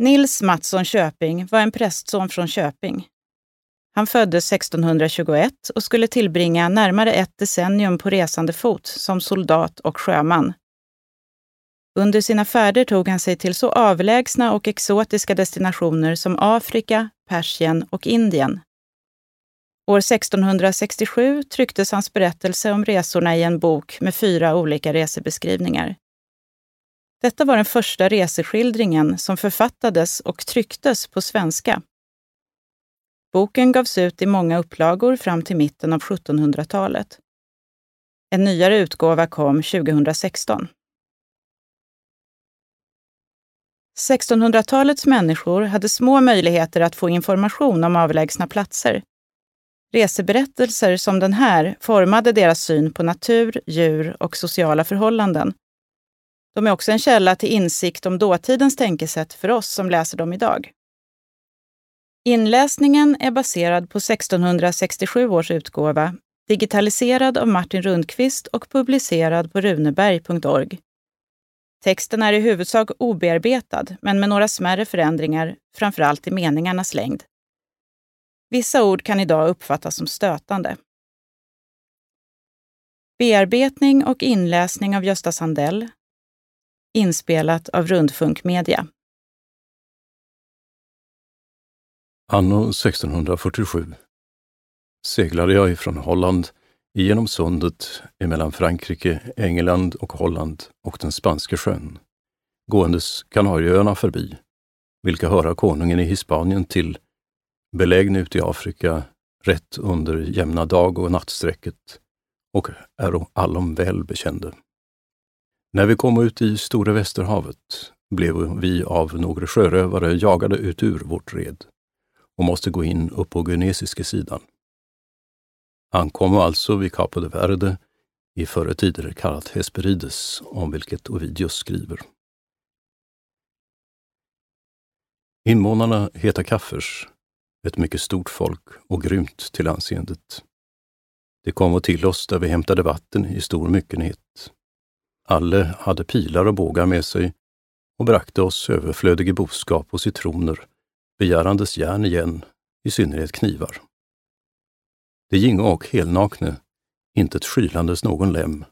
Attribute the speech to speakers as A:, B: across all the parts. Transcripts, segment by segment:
A: Nils Mattsson Köping var en prästson från Köping. Han föddes 1621 och skulle tillbringa närmare ett decennium på resande fot som soldat och sjöman. Under sina färder tog han sig till så avlägsna och exotiska destinationer som Afrika, Persien och Indien. År 1667 trycktes hans berättelse om resorna i en bok med fyra olika resebeskrivningar. Detta var den första reseskildringen som författades och trycktes på svenska. Boken gavs ut i många upplagor fram till mitten av 1700-talet. En nyare utgåva kom 2016. 1600-talets människor hade små möjligheter att få information om avlägsna platser. Reseberättelser som den här formade deras syn på natur, djur och sociala förhållanden. De är också en källa till insikt om dåtidens tänkesätt för oss som läser dem idag. Inläsningen är baserad på 1667 års utgåva, digitaliserad av Martin Rundqvist och publicerad på runeberg.org. Texten är i huvudsak obearbetad, men med några smärre förändringar, framförallt i meningarnas längd. Vissa ord kan idag uppfattas som stötande. Bearbetning och inläsning av Gösta Sandell. Inspelat av Rundfunk Media.
B: Anno 1647 seglade jag ifrån Holland genom sundet emellan Frankrike, England och Holland och den spanska sjön, gåendes Kanarieöarna förbi, vilka höra konungen i Hispanien till, belägna ute i Afrika, rätt under jämna dag och nattsträcket, och är allom väl bekände. När vi kom ut i Stora Västerhavet blev vi av några sjörövare jagade ut ur vårt red och måste gå in upp på guinesiska sidan. Ankom alltså vid Capo de Verde, i förre tider kallat Hesperides, om vilket Ovidius skriver. Invånarna heter kaffers, ett mycket stort folk och grymt till anseendet. De kom till oss där vi hämtade vatten i stor myckenhet. Alle hade pilar och bågar med sig och brakte oss överflödig boskap och citroner, begärandes järn igen, i synnerhet knivar. Det gingo och helnakne, intet skylandes någon lem,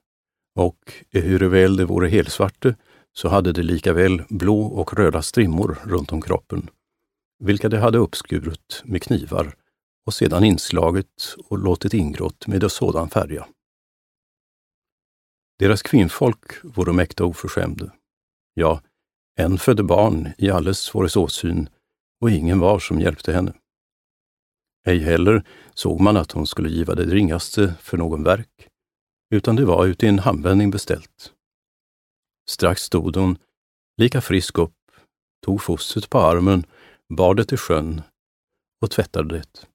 B: och ehuruväl det vore helsvarte, så hade de likaväl blå och röda strimmor runt om kroppen, vilka de hade uppskurit med knivar och sedan inslagit och låtit ingrått med sådan färja. Deras kvinnfolk vore mäkta oförskämde. Ja, en födde barn i alles våres åsyn och ingen var som hjälpte henne. Ej heller såg man att hon skulle giva det ringaste för någon verk, utan det var uti en handvändning beställt. Strax stod hon, lika frisk upp, tog fostret på armen, bar det till sjön och tvättade det.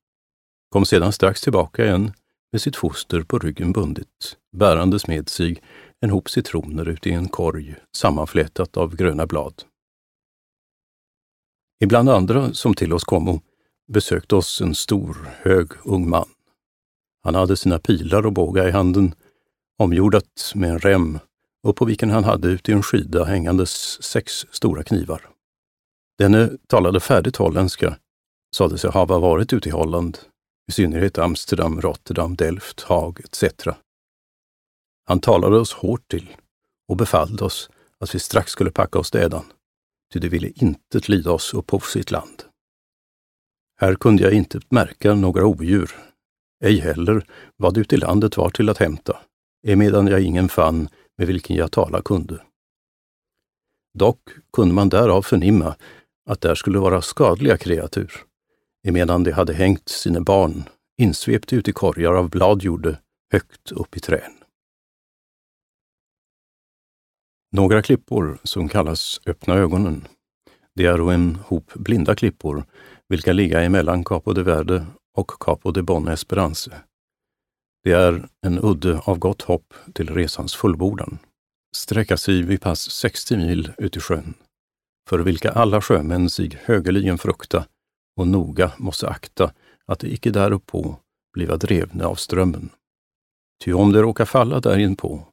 B: Kom sedan strax tillbaka igen med sitt foster på ryggen bundet, bärandes med sig en hop citroner ute i en korg sammanflätat av gröna blad. Ibland andra som till oss kommo besökte oss en stor, hög, ung man. Han hade sina pilar och bågar i handen, omgjordat med en rem och på vilken han hade uti i en skida hängandes sex stora knivar. Denne talade färdigt holländska, sade sig hava varit ute i Holland, i synnerhet Amsterdam, Rotterdam, Delft, Haag etc. Han talade oss hårt till och befallde oss att vi strax skulle packa oss dädan, ty de ville inte lida oss upp på sitt land. Här kunde jag inte märka några odjur, ej heller vad ute i landet var till att hämta, emedan jag ingen fann med vilken jag tala kunde. Dock kunde man därav förnimma att där skulle vara skadliga kreatur, emedan de hade hängt sina barn insvept ut i korgar av bladjorde högt upp i trän. Några klippor som kallas Öppna ögonen, det är en hop blinda klippor vilka ligga emellan Capo de Verde och Capo de Bon Esperance. Det är en udde av gott hopp till resans fullbordan. Sträcka sig vid pass 60 mil ut i sjön, för vilka alla sjömän sig högeligen frukta och noga måste akta att de icke däruppå bliva drevna av strömmen. Ty om det råkar falla därinpå,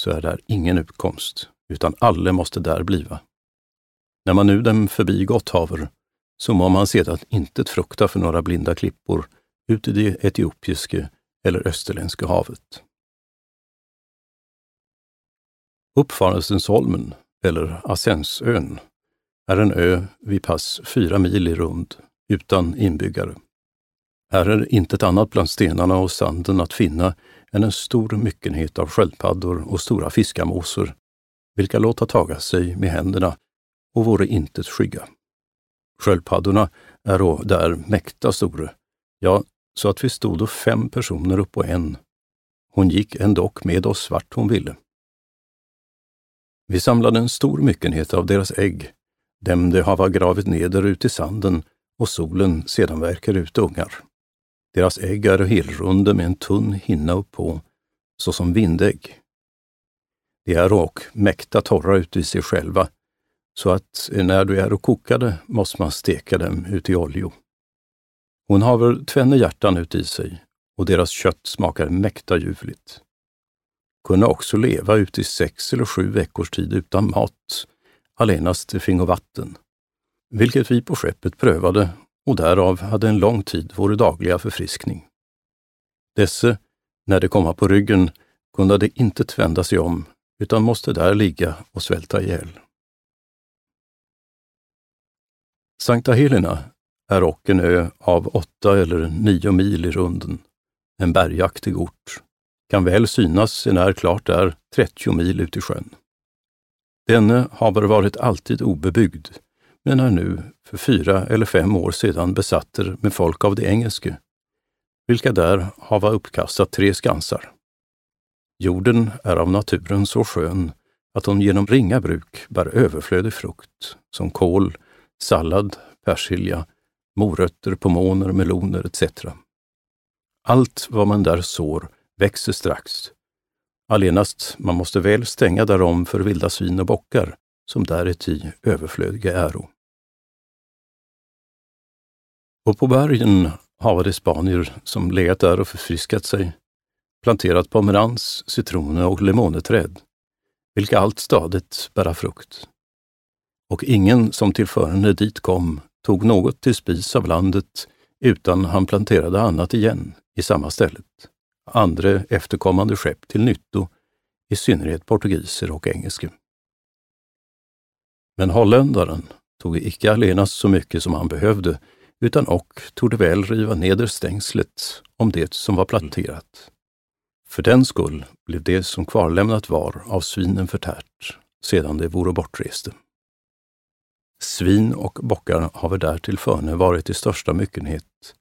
B: så är där ingen utkomst, utan alle måste där bliva. När man nu dem förbi Gotthaver, så må man sedan intet frukta för några blinda klippor ut i det etiopiske eller österländska havet. Uppfarelsensholmen, eller Assensön, är en ö vid pass fyra mil i rund, utan inbyggare. Här är intet annat bland stenarna och sanden att finna än en stor myckenhet av sköldpaddor och stora fiskamåsor, vilka låta taga sig med händerna och vore intet skygga. Sköldpaddorna är där mäkta store, ja, så att vi stod och fem personer upp på en. Hon gick ändock med oss vart hon ville. Vi samlade en stor myckenhet av deras ägg, dem de hava gravit neder ut i sanden och solen sedan verkar ut ungar. Deras ägg är helrunda med en tunn hinna uppå, såsom vindägg. De är och mäkta torra ut i sig själva, så att när de är och kokade måste man steka dem ut i oljo. Hon haver tvenne hjärtan ut i sig och deras kött smakar mäkta ljuvligt. Kunna också leva ut i sex eller sju veckors tid utan mat, allenast det fingo vatten, vilket vi på skeppet prövade och därav hade en lång tid vår dagliga förfriskning. Desse, när de komma på ryggen, kunde de inte vända sig om, utan måste där ligga och svälta ihjäl. Sankta Helena är och en ö av åtta eller nio mil i runden, en bergaktig ort, kan väl synas när klart är 30 mil ut i sjön. Denne har varit alltid obebyggd, men är nu för fyra eller fem år sedan besatter med folk av det engelske, vilka där hava uppkastat tre skansar. Jorden är av naturen så skön att hon genom ringa bruk bär överflödig frukt, som kål, sallad, persilja, morötter, pomoner, meloner etc. Allt vad man där sår växer strax. Allenast man måste väl stänga därom för vilda svin och bockar, som där är ty överflödiga äro. Och på bergen havade spanier som legat där och förfriskat sig, planterat pomerans, citroner och lemoneträd, vilka allt stadigt bära frukt. Och ingen som tillförande dit kom tog något till spis av landet utan han planterade annat igen i samma stället, andre efterkommande skepp till nytto, i synnerhet portugiser och engelske. Men holländaren tog icke allenast så mycket som han behövde, utan och torde väl riva neder stängslet om det som var planterat. För den skull blev det som kvarlämnat var av svinen förtärt, sedan det vore bortreste. Svin och bockar haver därtill förne varit i största myckenhet,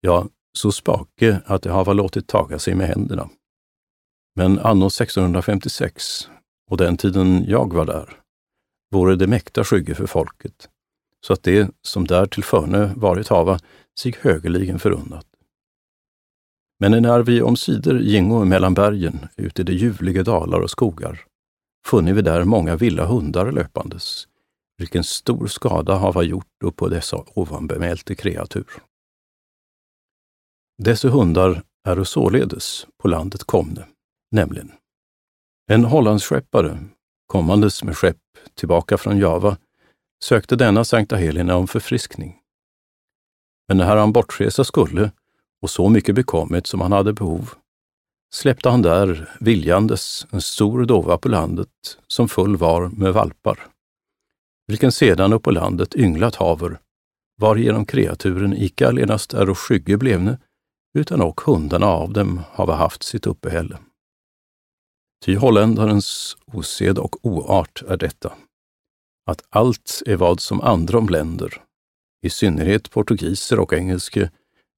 B: ja, så spake att de hava låtit taga sig med händerna. Men anno 1656, och den tiden jag var där, vore det mäkta skygge för folket, så att det som där till förne varit hava sig högerligen förunnat. Men när vi omsider gingo mellan bergen ut i de ljuvliga dalar och skogar, funne vi där många vilda hundar löpandes, vilken stor skada hava gjort upp på dessa ovanbemälte kreatur. Dessa hundar är således på landet komne, nämligen en Hollandsskeppare, kommandes med skepp tillbaka från Java, sökte denna Sankta Helena om förfriskning. Men när han bortresa skulle, och så mycket bekommit som han hade behov, släppte han där viljandes en stor dova på landet som full var med valpar vilken sedan upp på landet ynglat haver, varigenom kreaturen icke allenast är och skygge blevne, utan och hundarna av dem hava haft sitt uppehälle. Ty holländarens osed och oart är detta, att allt är vad som andra om länder, i synnerhet portugiser och engelske,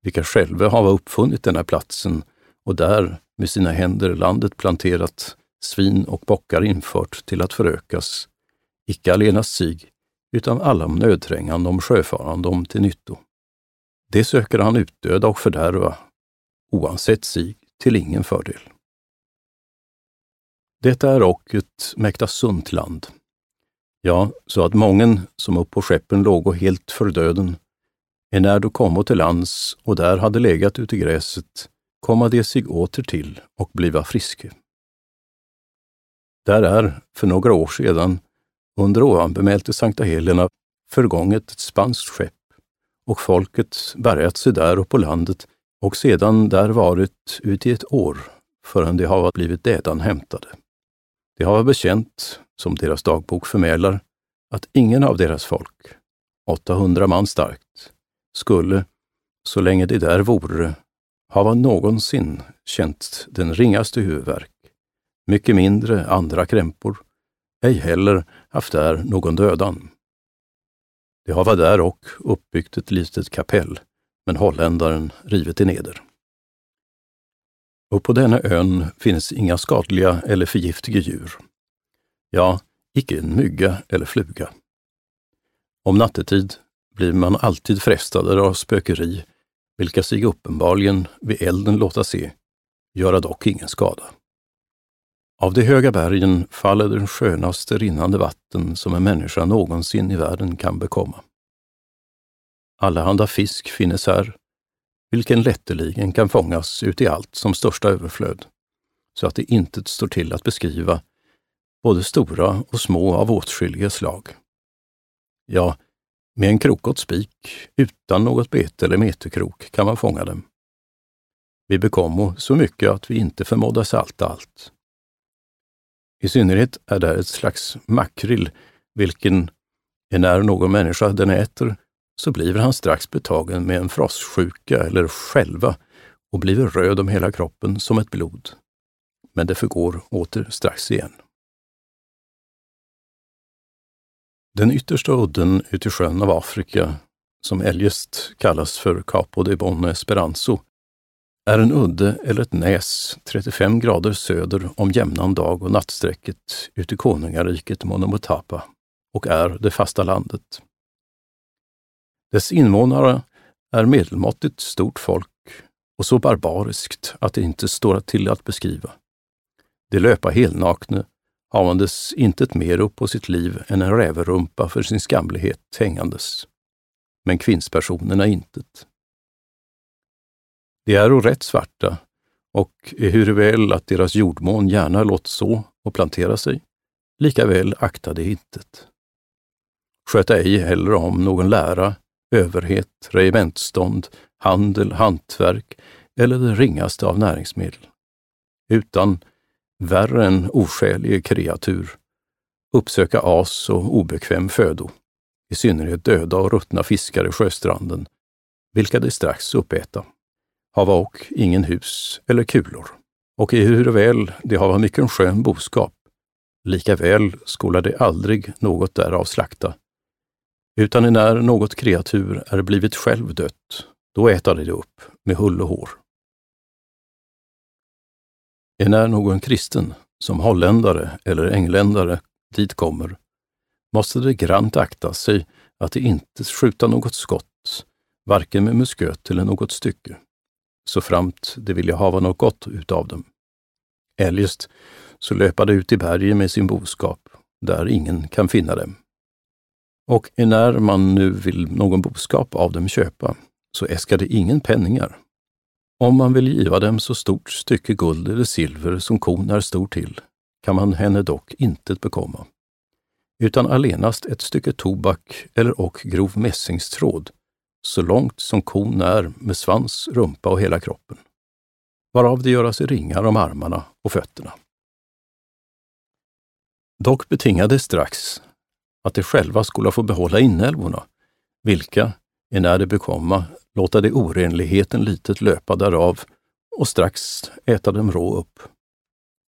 B: vilka själva hava uppfunnit denna platsen och där med sina händer landet planterat, svin och bockar infört till att förökas, icke allenast sig, utan alla nödträngande om sjöfarande om till nytto. Det söker han utdöda och fördärva, oansett sig till ingen fördel. Detta är och ett mäkta sunt land. Ja, så att mången som upp på skeppen låg och helt för döden, enär då kommo till lands och där hade legat ute i gräset, komma de sig åter till och bliva friske. Där är, för några år sedan, under ovanbemälte Sankta Helena förgånget ett spanskt skepp och folket bärgat sig där och på landet och sedan där varit ut i ett år förrän de hava blivit dädan hämtade. De hava bekänt, som deras dagbok förmedlar, att ingen av deras folk, 800 man starkt, skulle, så länge de där vore, hava någonsin känt den ringaste huvudvärk, mycket mindre andra krämpor, ej heller haft där någon dödan. De hava där och uppbyggt ett litet kapell, men holländaren rivit det neder. Och på denna ön finns inga skadliga eller förgiftiga djur. Ja, icke en mygga eller fluga. Om nattetid blir man alltid frestad av spökeri, vilka sig uppenbarligen vid elden låta se, göra dock ingen skada. Av de höga bergen faller den skönaste rinnande vatten som en människa någonsin i världen kan bekomma. Allehanda fisk finnes här, vilken lätteligen kan fångas ut i allt som största överflöd, så att det inte står till att beskriva både stora och små av åtskilliga slag. Ja, med en krok och spik, utan något bete eller meterkrok, kan man fånga dem. Vi bekommo så mycket att vi inte förmådde salta allt. I synnerhet är det ett slags makrill, vilken, när någon människa den äter, så blir han strax betagen med en frossjuka eller själva och blir röd om hela kroppen som ett blod. Men det förgår åter strax igen. Den yttersta udden ute i sjön av Afrika, som eljest kallas för Capo de Bon Esperanzo, är en udde eller ett näs 35 grader söder om jämnan dag och nattsträcket ut i konungariket Monomotapa och är det fasta landet. Dess invånare är medelmåttigt stort folk och så barbariskt att det inte står till att beskriva. De löpa helnakne, havandes intet mer upp på sitt liv än en räverumpa för sin skamlighet hängandes. Men kvinnspersonerna intet. De är rätt svarta och väl att deras jordmån gärna låt så och plantera sig, lika väl akta de intet. Sköta ej heller om någon lära, överhet, regementsstånd, handel, hantverk eller det ringaste av näringsmedel. Utan, värre än oskälig kreatur, uppsöka as och obekväm födo, i synnerhet döda och ruttna fiskar i sjöstranden, vilka de strax uppäta hava och ingen hus eller kulor. Och ehuruväl de hava mycken skön boskap, lika väl skola de aldrig något därav slakta, utan när något kreatur är blivit själv dött, då äta de det upp med hull och hår. När någon kristen, som holländare eller engländare, dit kommer, måste det grant akta sig att det inte skjuta något skott, varken med musköt eller något stycke så framt det vilja hava något gott utav dem. Eljest så löpa de ut i bergen med sin boskap, där ingen kan finna dem. Och när man nu vill någon boskap av dem köpa, så äskar de ingen penningar. Om man vill giva dem så stort stycke guld eller silver som kon är stor till, kan man henne dock intet bekomma, utan allenast ett stycke tobak eller och grov mässingstråd så långt som kon är med svans, rumpa och hela kroppen, varav det göra sig ringar om armarna och fötterna. Dock betingade strax att de själva skulle få behålla inälvorna, vilka, när det bekomma, låta de orenligheten litet löpa därav och strax äta dem rå upp.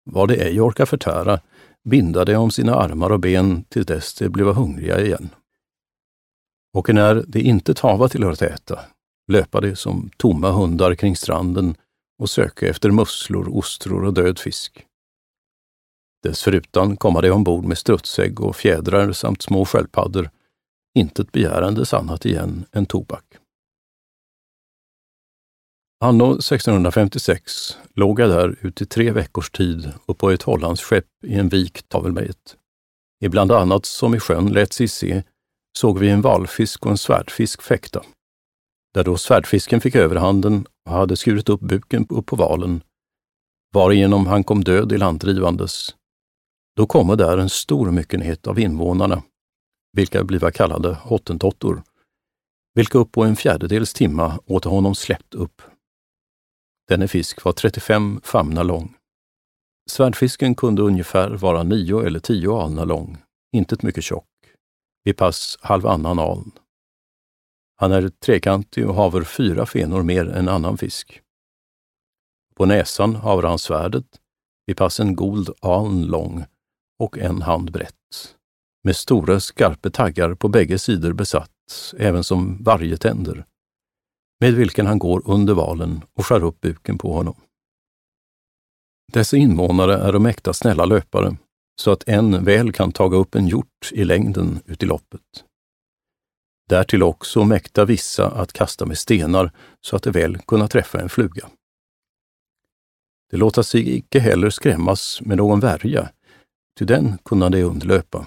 B: Vad de ej orkar förtära, binda de om sina armar och ben till dess de bliva hungriga igen och när de inte tava till att äta, löpa de som tomma hundar kring stranden och söka efter musslor, ostror och död fisk. Dessförutan komma de ombord med strutsägg och fjädrar samt små sköldpaddor, intet begärandes annat igen än tobak. Anno 1656 låg jag där ute i tre veckors tid och på ett Hollandsskepp i en vik tavelmejet. Ibland annat som i sjön lät sig se såg vi en valfisk och en svärdfisk fäkta. Där då svärdfisken fick överhanden och hade skurit upp buken upp på valen, varigenom han kom död i landdrivandes. Då komme där en stor myckenhet av invånarna, vilka bliva kallade hottentottor, vilka upp på en fjärdedels timma åt honom släppt upp. Denne fisk var 35 famnar lång. Svärdfisken kunde ungefär vara nio eller tio alnar lång, inte mycket tjock, vid pass halvannan aln. Han är trekantig och haver fyra fenor mer än annan fisk. På näsan haver han svärdet, vid pass en gold aln lång och en hand brett, med stora skarpa taggar på bägge sidor besatt, även som varjetänder, med vilken han går under valen och skär upp buken på honom. Dessa invånare är de äkta snälla löpare, så att en väl kan taga upp en hjort i längden ut i loppet. Därtill också mäkta vissa att kasta med stenar så att de väl kunna träffa en fluga. Det låta sig icke heller skrämmas med någon värja, ty den kunna de undlöpa.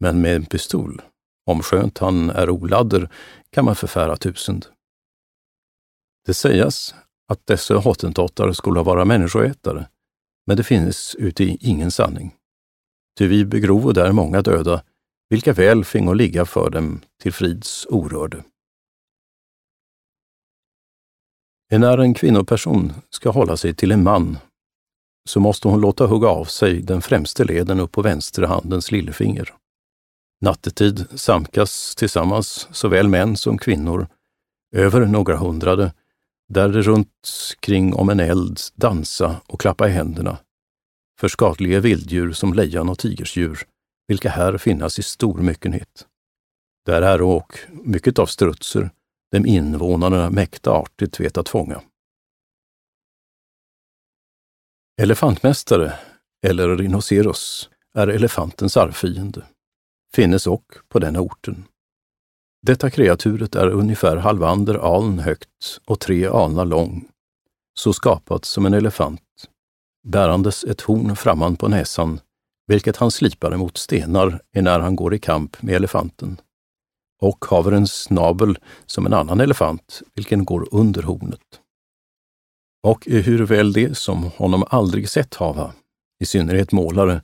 B: Men med en pistol, om skönt han är oladder, kan man förfära tusend. Det sägas att dessa hottentottar skulle vara människoätare, men det finns uti ingen sanning. Ty vi begrove där många döda, vilka väl fingo ligga för dem till frids orörde. Enär en kvinnoperson ska hålla sig till en man så måste hon låta hugga av sig den främste leden upp på vänstra handens lillfinger. Nattetid samkas tillsammans såväl män som kvinnor, över några hundrade, där det runt kring om en eld dansa och klappa i händerna, för skadliga vilddjur som lejon och tigersdjur, vilka här finnas i stor myckenhet. Där är och mycket av strutser, dem invånarna mäkta artigt vet att fånga. Elefantmästare, eller rhinoceros, är elefantens arvfiende. Finnes och på denna orten. Detta kreaturet är ungefär halvander aln högt och tre alnar lång, så skapat som en elefant, bärandes ett horn framman på näsan, vilket han slipar emot stenar när han går i kamp med elefanten, och haver en snabel som en annan elefant, vilken går under hornet. Och hur väl det som honom aldrig sett hava, i synnerhet målare,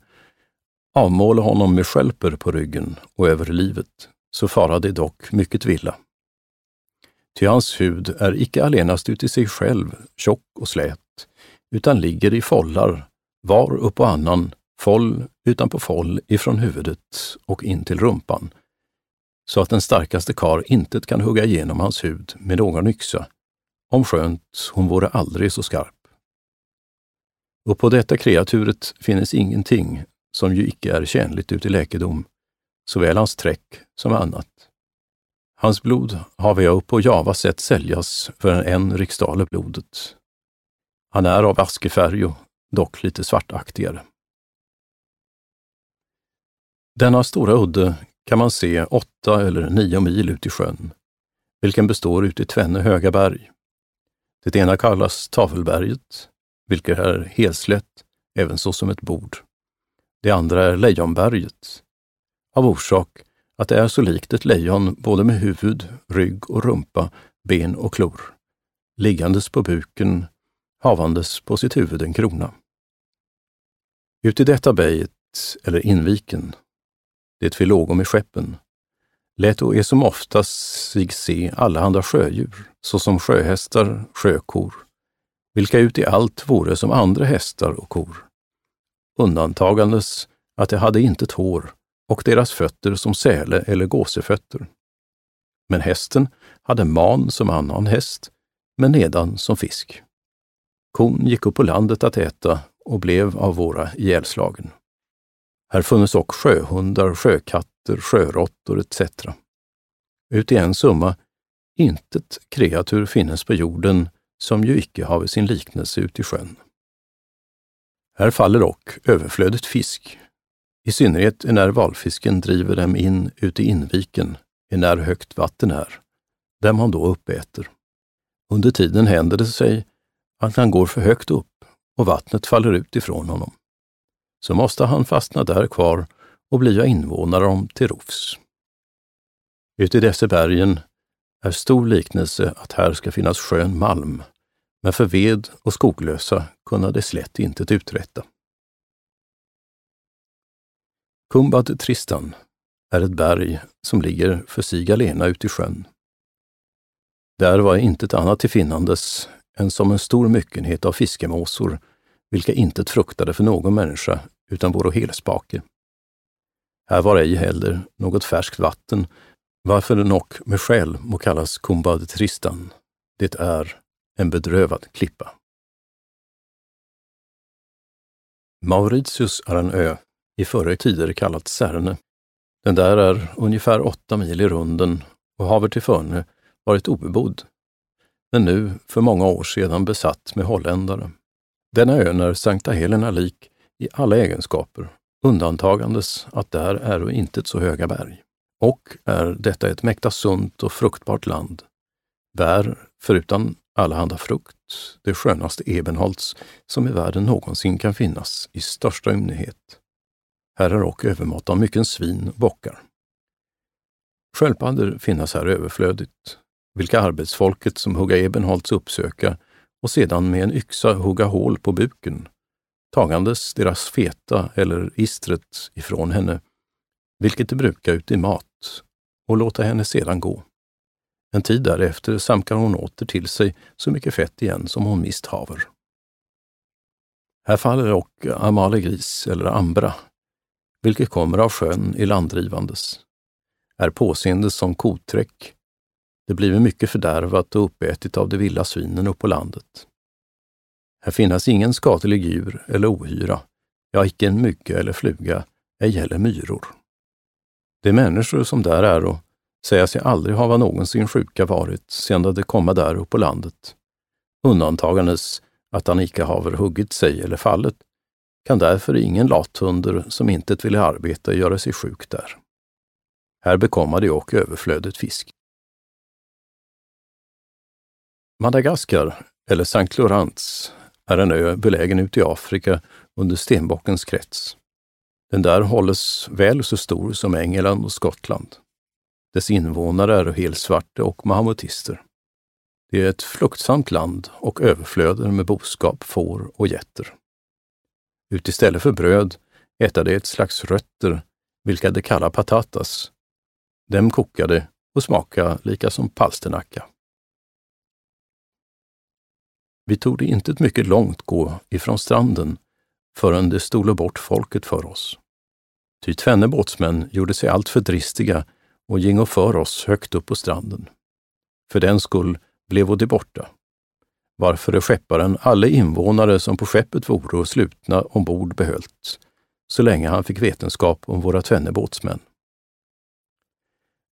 B: avmåla honom med skälper på ryggen och över livet, så fara det dock mycket villa. Ty hans hud är icke allenast uti sig själv tjock och slät, utan ligger i follar, var upp och annan, foll utanpå foll ifrån huvudet och in till rumpan, så att den starkaste kar intet kan hugga igenom hans hud med någon yxa, om skönt hon vore aldrig så skarp. Och på detta kreaturet finnes ingenting som ju icke är tjänligt uti läkedom, såväl hans träck som annat. Hans blod har jag upp på Java sett säljas för en, riksdaler blodet. Han är av askefärg och dock lite svartaktigare. Denna stora udde kan man se åtta eller nio mil ut i sjön, vilken består ut i tvenne höga berg. Det ena kallas Tavelberget, vilket är helslätt, även så som ett bord. Det andra är Lejonberget, av orsak att det är så likt ett lejon både med huvud, rygg och rumpa, ben och klor, liggandes på buken, havandes på sitt huvud en krona. Uti detta bejet, eller inviken, det vi låg om i skeppen, lät och är som oftast sig se allehanda sjödjur, såsom sjöhästar, sjökor, vilka uti allt vore som andra hästar och kor, undantagandes att de hade intet hår och deras fötter som säle eller gåsefötter. Men hästen hade man som annan häst, men nedan som fisk. Kon gick upp på landet att äta och blev av våra ihjälslagen. Här funnes också sjöhundar, sjökatter, sjöråttor etc. Uti en summa, intet kreatur finnes på jorden som ju icke have sin liknelse uti sjön. Här faller dock överflödet fisk, i synnerhet när valfisken driver dem in ut i inviken, när högt vatten är, dem han då uppäter. Under tiden händer det sig att han går för högt upp och vattnet faller ut ifrån honom. Så måste han fastna där kvar och bli invånare om till rovs. Ute i dessa bergen är stor liknelse att här ska finnas skön malm, men för ved och skoglösa kunna det slätt intet uträtta. Kumbad Tristan är ett berg som ligger för sig alena ute i sjön. Där var intet annat till finnandes än som en stor myckenhet av fiskemåsor, vilka intet fruktade för någon människa utan vore helspake. Här var ej heller något färskt vatten, varför den och med skäl må kallas Kumbad Tristan. Det är en bedrövad klippa. Mauritius är en ö, i förra tider kallat Särne. Den där är ungefär åtta mil i runden och haver till förne varit obebodd, men nu för många år sedan besatt med holländare. Denna ön är Sankta Helena lik i alla egenskaper, undantagandes att där är inte så höga berg. Och är detta ett mäkta sunt och fruktbart land. Bär, förutan allehanda frukt, det skönaste ebenholts som i världen någonsin kan finnas i största ymnighet. Här är och övermått av mycken svin och bockar. Sköldpaddor finnas här överflödigt, vilka arbetsfolket som hugga ebenholts uppsöka och sedan med en yxa hugga hål på buken, tagandes deras feta eller istret ifrån henne, vilket de brukar ut i mat, och låta henne sedan gå. En tid därefter samkar hon åter till sig så mycket fett igen som hon mist haver. Här faller och amalegris eller ambra, vilket kommer av sjön i landdrivandes. Är påseende som koträck. Det bliver mycket fördärvat och uppätit av de vilda svinen upp på landet. Här finnas ingen skadlig djur eller ohyra, ja, icke en mygga eller fluga, ej heller myror. De människor som där är och säga sig aldrig hava någonsin sjuka varit sedan de komma där upp på landet. Undantagandes att han icke haver huggit sig eller fallit, kan därför ingen lathunder som intet ville arbeta göra sig sjuk där. Här bekomma de och överflödet fisk. Madagaskar, eller Sankt Laurents, är en ö belägen ute i Afrika under stenbockens krets. Den där hålles väl så stor som England och Skottland. Dess invånare är helsvarta och mahamutister. Det är ett fruktsamt land och överflöder med boskap, får och getter. Ut istället för bröd äta de ett slags rötter, vilka de kallar patatas. Dem kokade och smaka lika som palsternacka. Vi tog det inte mycket långt gå ifrån stranden förrän det stole bort folket för oss. Ty tvenne båtsmän gjorde sig alltför dristiga och gingo för oss högt upp på stranden. För den skull blev de borta. Varför är skepparen alla invånare som på skeppet vore och slutna ombord behöllt, så länge han fick vetenskap om våra tvenne båtsmän.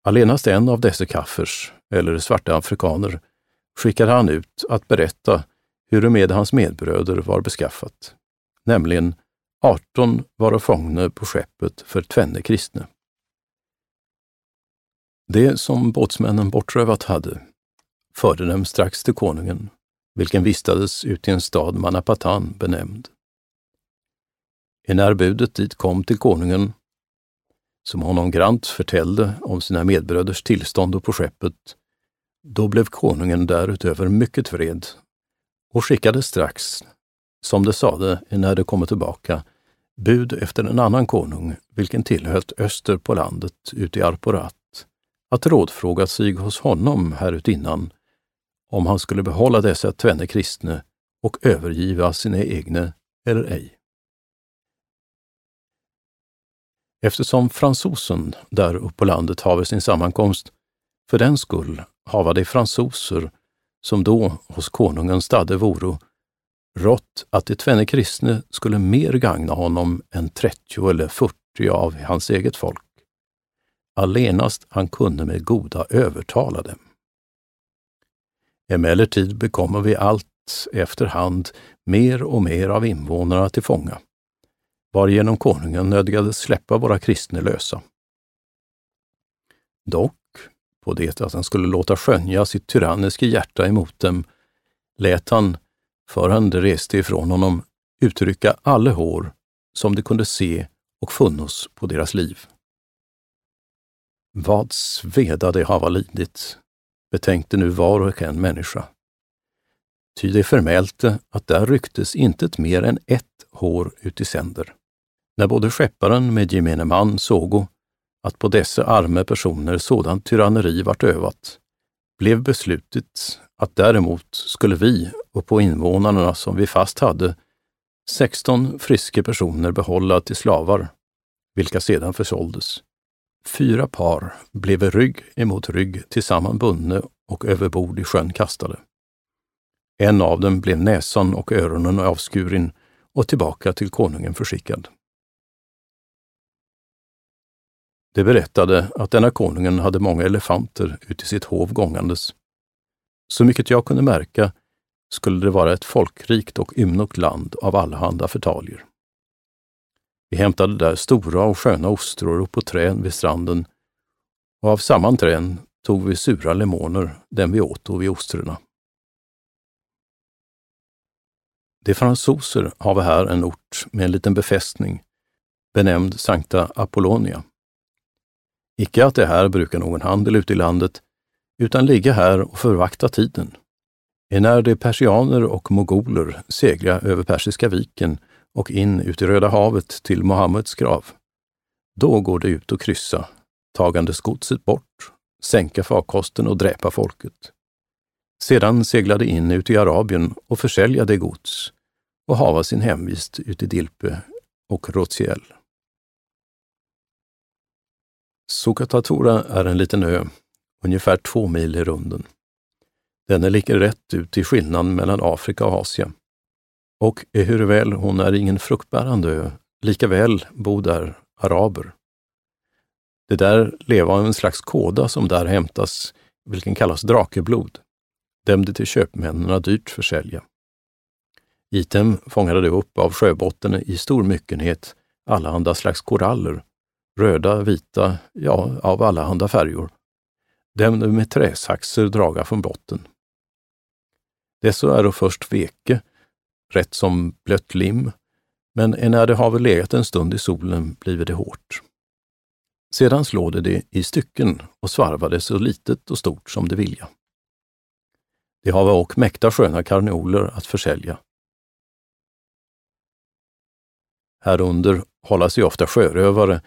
B: Allenast en av dessa kaffers, eller svarta afrikaner, skickade han ut att berätta hur med hans medbröder var beskaffat, nämligen 18 vara fångne på skeppet för tvenne kristne. Det som båtsmännen bortrövat hade förde dem strax till konungen, vilken vistades ute i en stad Manapatan benämnd. Enär budet dit kom till konungen, som honom grant förtällde om sina medbröders tillstånd och på skeppet, då blev konungen därutöver mycket vred och skickade strax, som det sade när de kommer tillbaka, bud efter en annan konung, vilken tillhöll öster på landet ute i Arporat, att rådfråga sig hos honom härutinnan om han skulle behålla dessa tvenne kristne och övergiva sina egna eller ej. Eftersom fransosen där uppe på landet haver sin sammankomst, för den skull hava de fransoser, som då hos konungen stadde voro, rått att de tvenne kristne skulle mer gagna honom än 30 eller 40 av hans eget folk allenast han kunde med goda övertala dem. Emellertid bekommer vi allt efterhand mer och mer av invånarna till fånga, varigenom konungen nödgades släppa våra kristna lösa. Dock, på det att han skulle låta skönja sitt tyranniska hjärta emot dem, lät han, förrän de reste ifrån honom, uttrycka alla hår som de kunde se och funnos på deras liv. Vad sveda det hava lidit, betänkte nu var och en människa. Ty det förmälte att där rycktes intet mer än ett hår ut i sänder. När både skepparen med gemene man sågo att på dessa arme personer sådant tyranneri vart övat, blev beslutet att däremot skulle vi och på invånarna som vi fast hade 16 friska personer behålla till slavar, vilka sedan försåldes. Fyra par blev rygg emot rygg tillsammans bundne och överbord i sjön kastade. En av dem blev näsan och öronen avskuren och tillbaka till konungen förskickad. Det berättade att denna konungen hade många elefanter ut i sitt hov gångandes. Så mycket jag kunde märka skulle det vara ett folkrikt och ymnigt land av allehanda förtaljer. Vi hämtade där stora och sköna ostror upp på trän vid stranden och av samma trän tog vi sura lemoner, den vi åt vid ostrorna. De fransoser har vi här en ort med en liten befästning benämnd Sankta Apollonia. Icke att det här brukar någon handel ute i landet, utan ligga här och förvakta tiden. Enär de persianer och mogoler segla över Persiska viken och in ut i Röda havet till Mohammeds grav, då går det ut och kryssa, tagandes godset bort, sänka farkosten och dräpa folket. Sedan seglade in ut i Arabien och försälja det gods och hava sin hemvist ut i Dilpe och Rotsiel. Sukatatura är en liten ö, ungefär två mil i runden. Den ligger rätt ut i skillnaden mellan Afrika och Asien. Och ehuruväl hon är ingen fruktbärande ö, likaväl bo där araber. Det där leva av en slags kåda som där hämtas, vilken kallas drakeblod. Dem de till köpmännen dyrt försälja. Item fångade de upp av sjöbotten i stor myckenhet allehanda slags koraller röda, vita, ja, av allehanda färger. Dem med träsaxer draga från botten. Dessa är då först veke, rätt som blött lim, men när det haver legat en stund i solen bliver det hårt. Sedan slår det det i stycken och svarvade det så litet och stort som det vilja. Det har och mäkta sköna karneoler att försälja. Härunder hålla sig ofta sjörövare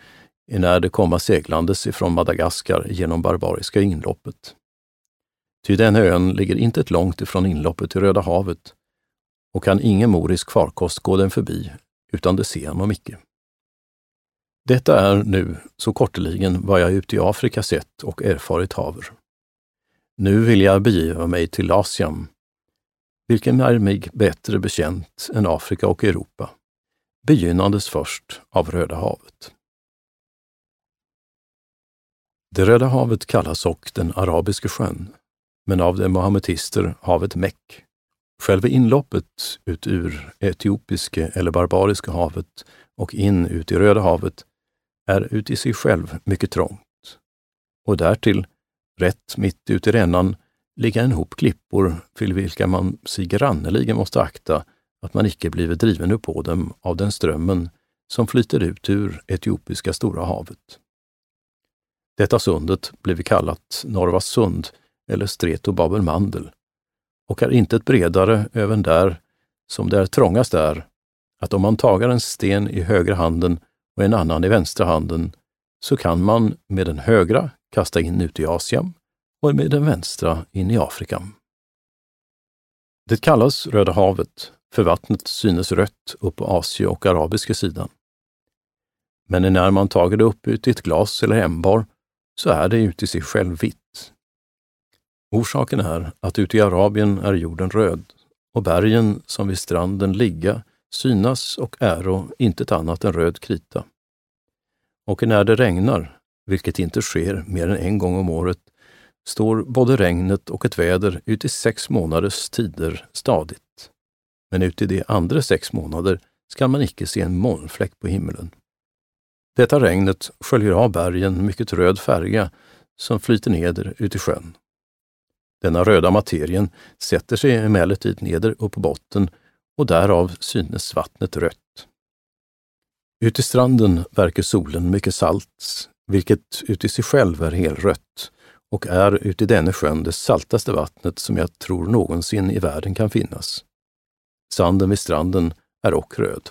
B: när det komma seglandes ifrån Madagaskar genom barbariska inloppet. Ty den ön ligger inte långt ifrån inloppet till Röda havet och kan ingen morisk farkost gå den förbi, utan det ser honom icke. Detta är nu, så korteligen, vad jag ute i Afrika sett och erfarit haver. Nu vill jag begiva mig till Asien, vilken är mig bättre bekänt än Afrika och Europa, begynnandes först av Röda havet. Det Röda havet kallas och den Arabiska sjön, men av de mohammetister havet Meck, Själva inloppet ut ur Etiopiska eller Barbariska havet och in ut i Röda havet är ut i sig själv mycket trångt. Och därtill, rätt mitt ut i rännan, ligga en hop klippor till vilka man sig granneligen måste akta att man icke blivit driven upp på dem av den strömmen som flyter ut ur Etiopiska stora havet. Detta sundet blev kallat Norvas sund eller Streto Babel Mandel och är intet bredare även där som det är trångast där, att om man tagar en sten i högra handen och en annan i vänstra handen, så kan man med den högra kasta in ut i Asien och med den vänstra in i Afrika. Det kallas Röda havet, för vattnet synes rött upp på Asie och arabiska sidan. Men när man tager det upp ut i ett glas eller ämbar så är det uti i sig själv vitt. Orsaken är att ute i Arabien är jorden röd och bergen som vid stranden ligga synas och äro intet annat än röd krita. Och när det regnar, vilket inte sker mer än en gång om året, står både regnet och ett väder ut i sex månaders tider stadigt. Men ut i de andra sex månader skall man icke se en molnfläck på himmelen. Detta regnet sköljer av bergen mycket röd färga som flyter neder ut i sjön. Denna röda materien sätter sig emellertid neder och på botten och därav synes vattnet rött. Ute i stranden verkar solen mycket salt, vilket uti sig själv är helrött och är uti denne sjön det saltaste vattnet som jag tror någonsin i världen kan finnas. Sanden vid stranden är och röd.